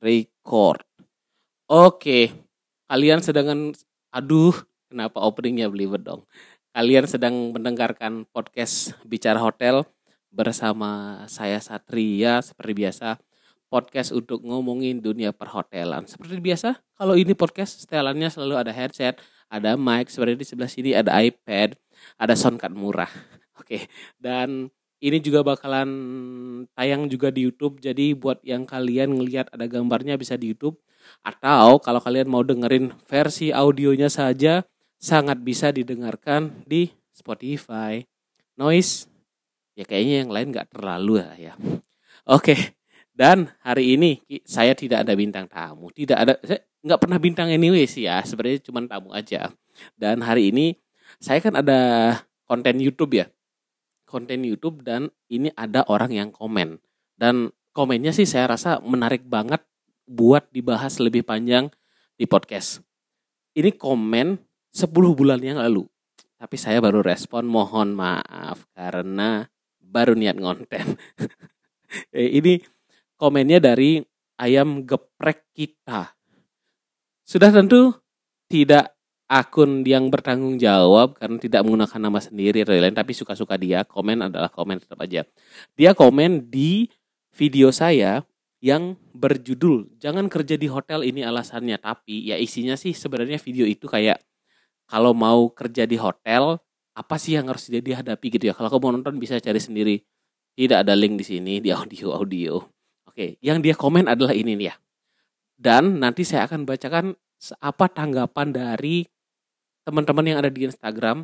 record. Oke, kalian sedang aduh, kenapa openingnya belibet dong? Kalian sedang mendengarkan podcast Bicara Hotel bersama saya Satria seperti biasa. Podcast untuk ngomongin dunia perhotelan. Seperti biasa, kalau ini podcast setelannya selalu ada headset, ada mic, seperti di sebelah sini ada iPad, ada soundcard murah. Oke, dan ini juga bakalan tayang juga di YouTube. Jadi buat yang kalian ngelihat ada gambarnya bisa di YouTube atau kalau kalian mau dengerin versi audionya saja sangat bisa didengarkan di Spotify. Noise ya kayaknya yang lain nggak terlalu ya. Oke. Dan hari ini saya tidak ada bintang tamu, tidak ada saya nggak pernah bintang anyway sih ya, sebenarnya cuma tamu aja. Dan hari ini saya kan ada konten YouTube ya konten YouTube dan ini ada orang yang komen. Dan komennya sih saya rasa menarik banget buat dibahas lebih panjang di podcast. Ini komen 10 bulan yang lalu. Tapi saya baru respon mohon maaf karena baru niat ngonten. Eh, ini komennya dari ayam geprek kita. Sudah tentu tidak akun yang bertanggung jawab karena tidak menggunakan nama sendiri lain tapi suka-suka dia komen adalah komen tetap aja. Dia komen di video saya yang berjudul jangan kerja di hotel ini alasannya. Tapi ya isinya sih sebenarnya video itu kayak kalau mau kerja di hotel apa sih yang harus dia dihadapi? gitu ya. Kalau kamu mau nonton bisa cari sendiri. Tidak ada link di sini di audio audio. Oke yang dia komen adalah ini nih ya. Dan nanti saya akan bacakan apa tanggapan dari teman-teman yang ada di Instagram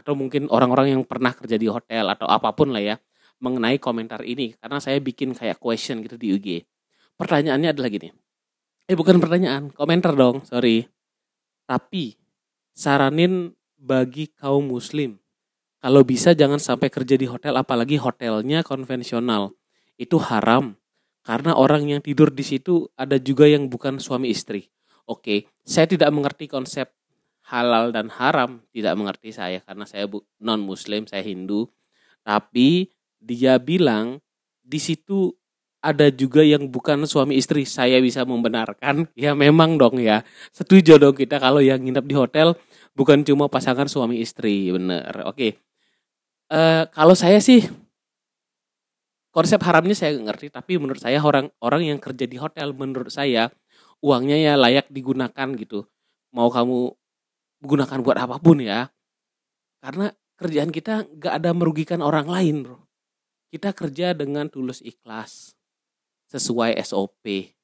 atau mungkin orang-orang yang pernah kerja di hotel atau apa pun lah ya mengenai komentar ini karena saya bikin kayak question gitu di UG. Pertanyaannya adalah gini. Eh bukan pertanyaan, komentar dong, sorry. Tapi saranin bagi kaum muslim kalau bisa jangan sampai kerja di hotel apalagi hotelnya konvensional. Itu haram karena orang yang tidur di situ ada juga yang bukan suami istri. Oke, saya tidak mengerti konsep halal dan haram tidak mengerti saya karena saya non muslim saya Hindu. Tapi dia bilang di situ ada juga yang bukan suami istri. Saya bisa membenarkan ya memang dong ya. Setuju dong kita kalau yang nginep di hotel bukan cuma pasangan suami istri bener. Oke. Uh, kalau saya sih konsep haramnya saya ngerti tapi menurut saya orang orang yang kerja di hotel menurut saya uangnya ya layak digunakan gitu. Mau kamu gunakan buat apa pun ya. Karena kerjaan kita gak ada merugikan orang lain bro. Kita kerja dengan tulus ikhlas. Sesuai SOP.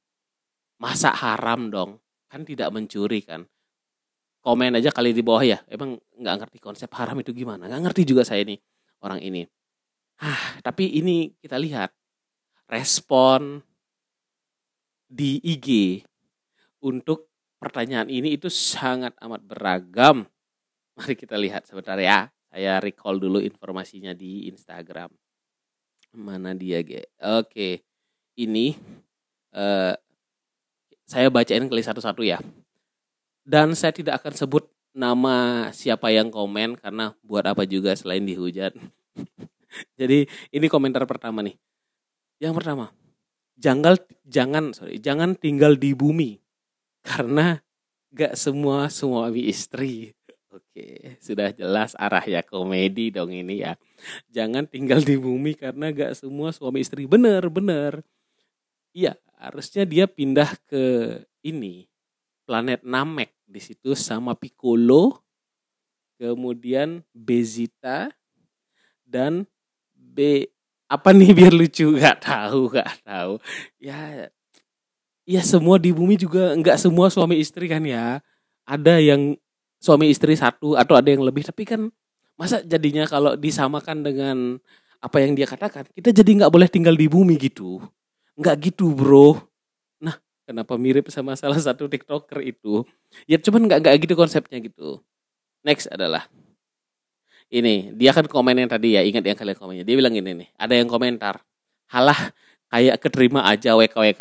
Masa haram dong. Kan tidak mencuri kan. Komen aja kali di bawah ya. Emang gak ngerti konsep haram itu gimana. Gak ngerti juga saya nih. Orang ini. Ah, tapi ini kita lihat. Respon di IG untuk pertanyaan ini itu sangat amat beragam. Mari kita lihat sebentar ya. Saya recall dulu informasinya di Instagram. Mana dia, Ge? Oke. Ini uh, saya bacain kali satu-satu ya. Dan saya tidak akan sebut nama siapa yang komen karena buat apa juga selain dihujat. Jadi ini komentar pertama nih. Yang pertama, jangan jangan sorry, jangan tinggal di bumi karena gak semua suami istri. Oke, sudah jelas arah ya komedi dong ini ya. Jangan tinggal di bumi karena gak semua suami istri. Bener, bener. Iya, harusnya dia pindah ke ini. Planet Namek di situ sama Piccolo. Kemudian Bezita dan B apa nih biar lucu gak tahu gak tahu ya ya semua di bumi juga nggak semua suami istri kan ya. Ada yang suami istri satu atau ada yang lebih. Tapi kan masa jadinya kalau disamakan dengan apa yang dia katakan kita jadi nggak boleh tinggal di bumi gitu. Nggak gitu bro. Nah kenapa mirip sama salah satu tiktoker itu? Ya cuman nggak nggak gitu konsepnya gitu. Next adalah ini dia kan komen yang tadi ya ingat yang kalian komennya. Dia bilang ini nih ada yang komentar halah kayak keterima aja WKWK.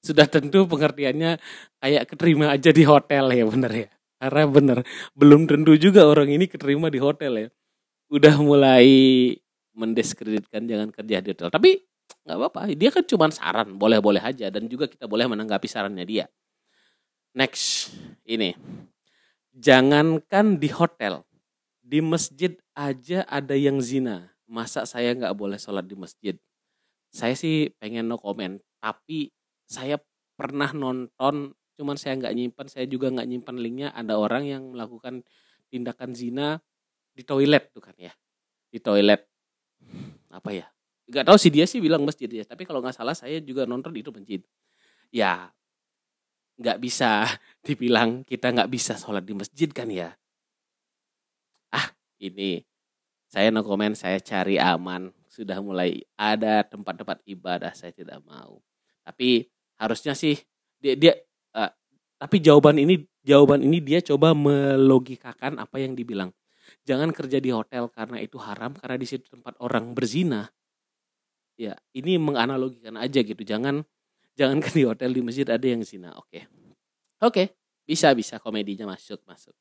Sudah tentu pengertiannya kayak keterima aja di hotel ya bener ya. Karena bener belum tentu juga orang ini keterima di hotel ya. Udah mulai mendiskreditkan jangan kerja di hotel. Tapi nggak apa-apa dia kan cuma saran boleh-boleh aja dan juga kita boleh menanggapi sarannya dia next ini jangankan di hotel di masjid aja ada yang zina masa saya nggak boleh sholat di masjid saya sih pengen no comment tapi saya pernah nonton cuman saya nggak nyimpan saya juga nggak nyimpan linknya. Ada orang yang melakukan tindakan zina di toilet tuh kan ya di toilet. Apa ya? Nggak tahu sih dia sih bilang masjid ya tapi kalau nggak salah saya juga nonton itu masjid. Ya nggak bisa dibilang kita nggak bisa sholat di masjid kan ya. Ah ini. Saya no komen saya cari aman sudah mulai ada tempat-tempat ibadah saya tidak mau. Tapi harusnya sih dia dia uh, tapi jawaban ini jawaban ini dia coba melogikakan apa yang dibilang. Jangan kerja di hotel karena itu haram karena di situ tempat orang berzina. Ya ini menganalogikan aja gitu. Jangan jangan kan di hotel di masjid ada yang zina. Oke. Okay. oke okay. bisa bisa komedinya masuk masuk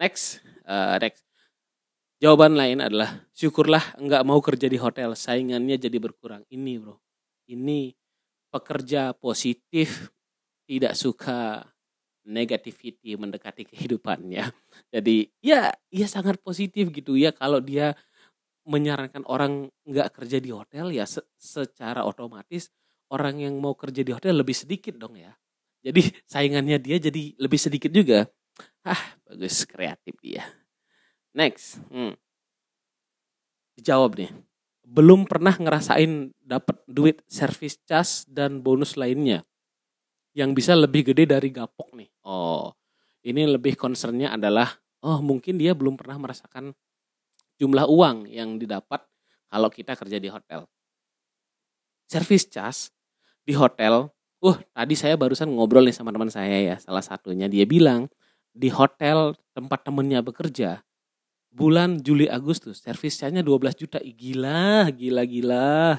next uh, next jawaban lain adalah syukurlah nggak mau kerja di hotel saingannya jadi berkurang ini bro ini pekerja positif tidak suka negativity mendekati kehidupannya. Jadi ya ya sangat positif gitu ya kalau dia menyarankan orang nggak kerja di hotel ya se secara otomatis orang yang mau kerja di hotel lebih sedikit dong ya. Jadi saingannya dia jadi lebih sedikit juga. Ah bagus kreatif dia. Next, hmm. dijawab nih. Belum pernah ngerasain dapat duit service charge dan bonus lainnya yang bisa lebih gede dari gapok nih. Oh, ini lebih concernnya adalah, oh mungkin dia belum pernah merasakan jumlah uang yang didapat kalau kita kerja di hotel. Service charge di hotel, uh tadi saya barusan ngobrol nih sama teman saya ya, salah satunya dia bilang di hotel tempat temennya bekerja bulan Juli Agustus service charge-nya 12 juta. Gila, gila, gila.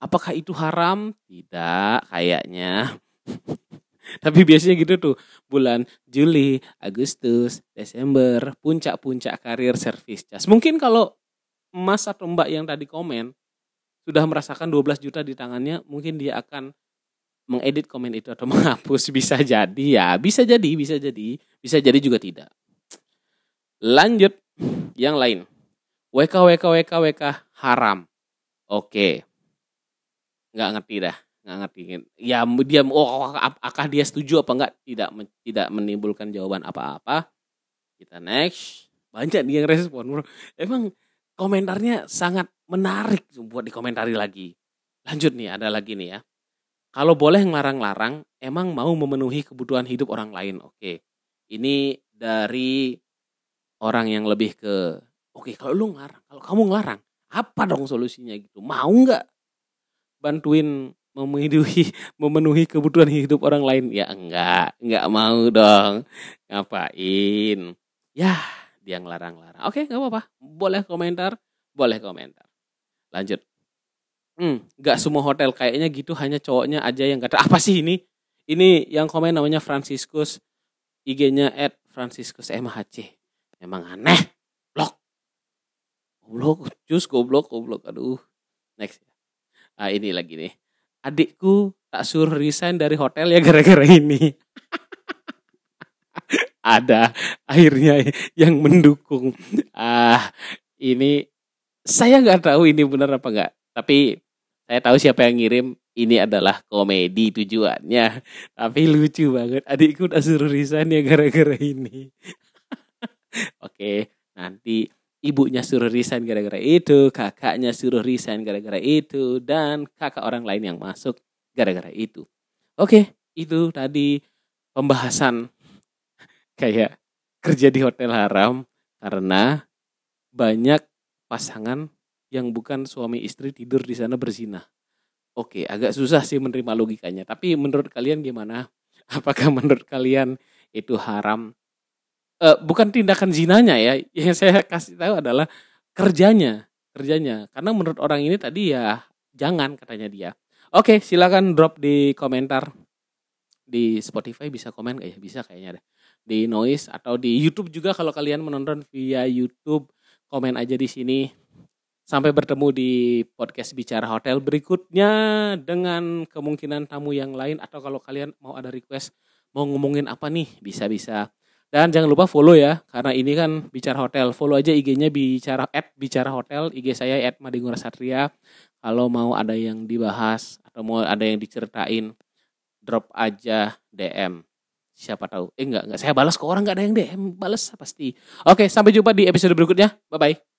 Apakah itu haram? Tidak, kayaknya. Tapi biasanya gitu tuh bulan Juli, Agustus, Desember, puncak-puncak karir servis jas. Mungkin kalau Mas atau Mbak yang tadi komen sudah merasakan 12 juta di tangannya, mungkin dia akan mengedit komen itu atau menghapus bisa jadi ya, bisa jadi, bisa jadi, bisa jadi juga tidak. Lanjut yang lain. WK WK WK WK haram. Oke. Nggak ngerti dah. Nggak ngerti. Ya dia oh apakah dia setuju apa enggak tidak tidak menimbulkan jawaban apa-apa. Kita next. Banyak nih yang respon bro. Emang komentarnya sangat menarik. Buat dikomentari lagi. Lanjut nih ada lagi nih ya. Kalau boleh ngelarang-larang emang mau memenuhi kebutuhan hidup orang lain. Oke. Ini dari orang yang lebih ke oke kalau lu ngelarang kalau kamu ngelarang apa dong solusinya? Gitu. Mau nggak bantuin memenuhi memenuhi kebutuhan hidup orang lain? Ya enggak enggak mau dong. Ngapain? Ya dia ngelarang-larang. Oke nggak apa-apa. Boleh komentar boleh komentar. Lanjut. Hmm nggak semua hotel kayaknya gitu hanya cowoknya aja yang kata apa sih ini? Ini yang komen namanya Franciscus IG-nya at Franciscus MHC emang aneh blok goblok jus goblok goblok aduh next ah ini lagi nih adikku tak suruh resign dari hotel ya gara-gara ini. Ada akhirnya yang mendukung. Ah, ini saya nggak tahu ini benar apa enggak. Tapi saya tahu siapa yang ngirim. Ini adalah komedi tujuannya. Tapi lucu banget. Adikku tak suruh resign ya gara-gara ini. Oke, nanti ibunya suruh resign gara-gara itu, kakaknya suruh resign gara-gara itu, dan kakak orang lain yang masuk gara-gara itu. Oke, itu tadi pembahasan kayak kerja di hotel haram karena banyak pasangan yang bukan suami istri tidur di sana berzina. Oke, agak susah sih menerima logikanya. Tapi menurut kalian gimana? Apakah menurut kalian itu haram uh, bukan tindakan zinanya ya. Yang saya kasih tahu adalah kerjanya kerjanya. Karena menurut orang ini tadi ya jangan katanya dia. Oke silakan drop di komentar. Di Spotify bisa komen kayak ya? Bisa kayaknya deh. Di noise atau di YouTube juga kalau kalian menonton via YouTube komen aja di sini. Sampai bertemu di podcast Bicara Hotel berikutnya dengan kemungkinan tamu yang lain atau kalau kalian mau ada request mau ngomongin apa nih bisa-bisa. Dan jangan lupa follow ya karena ini kan Bicara Hotel. Follow aja IG-nya bicara at Bicara Hotel, IG saya at Madingura Satria. Kalau mau ada yang dibahas atau mau ada yang diceritain drop aja DM siapa tahu. Eh enggak enggak. Saya balas ke orang enggak ada yang DM balas pasti. Oke sampai jumpa di episode berikutnya. Bye bye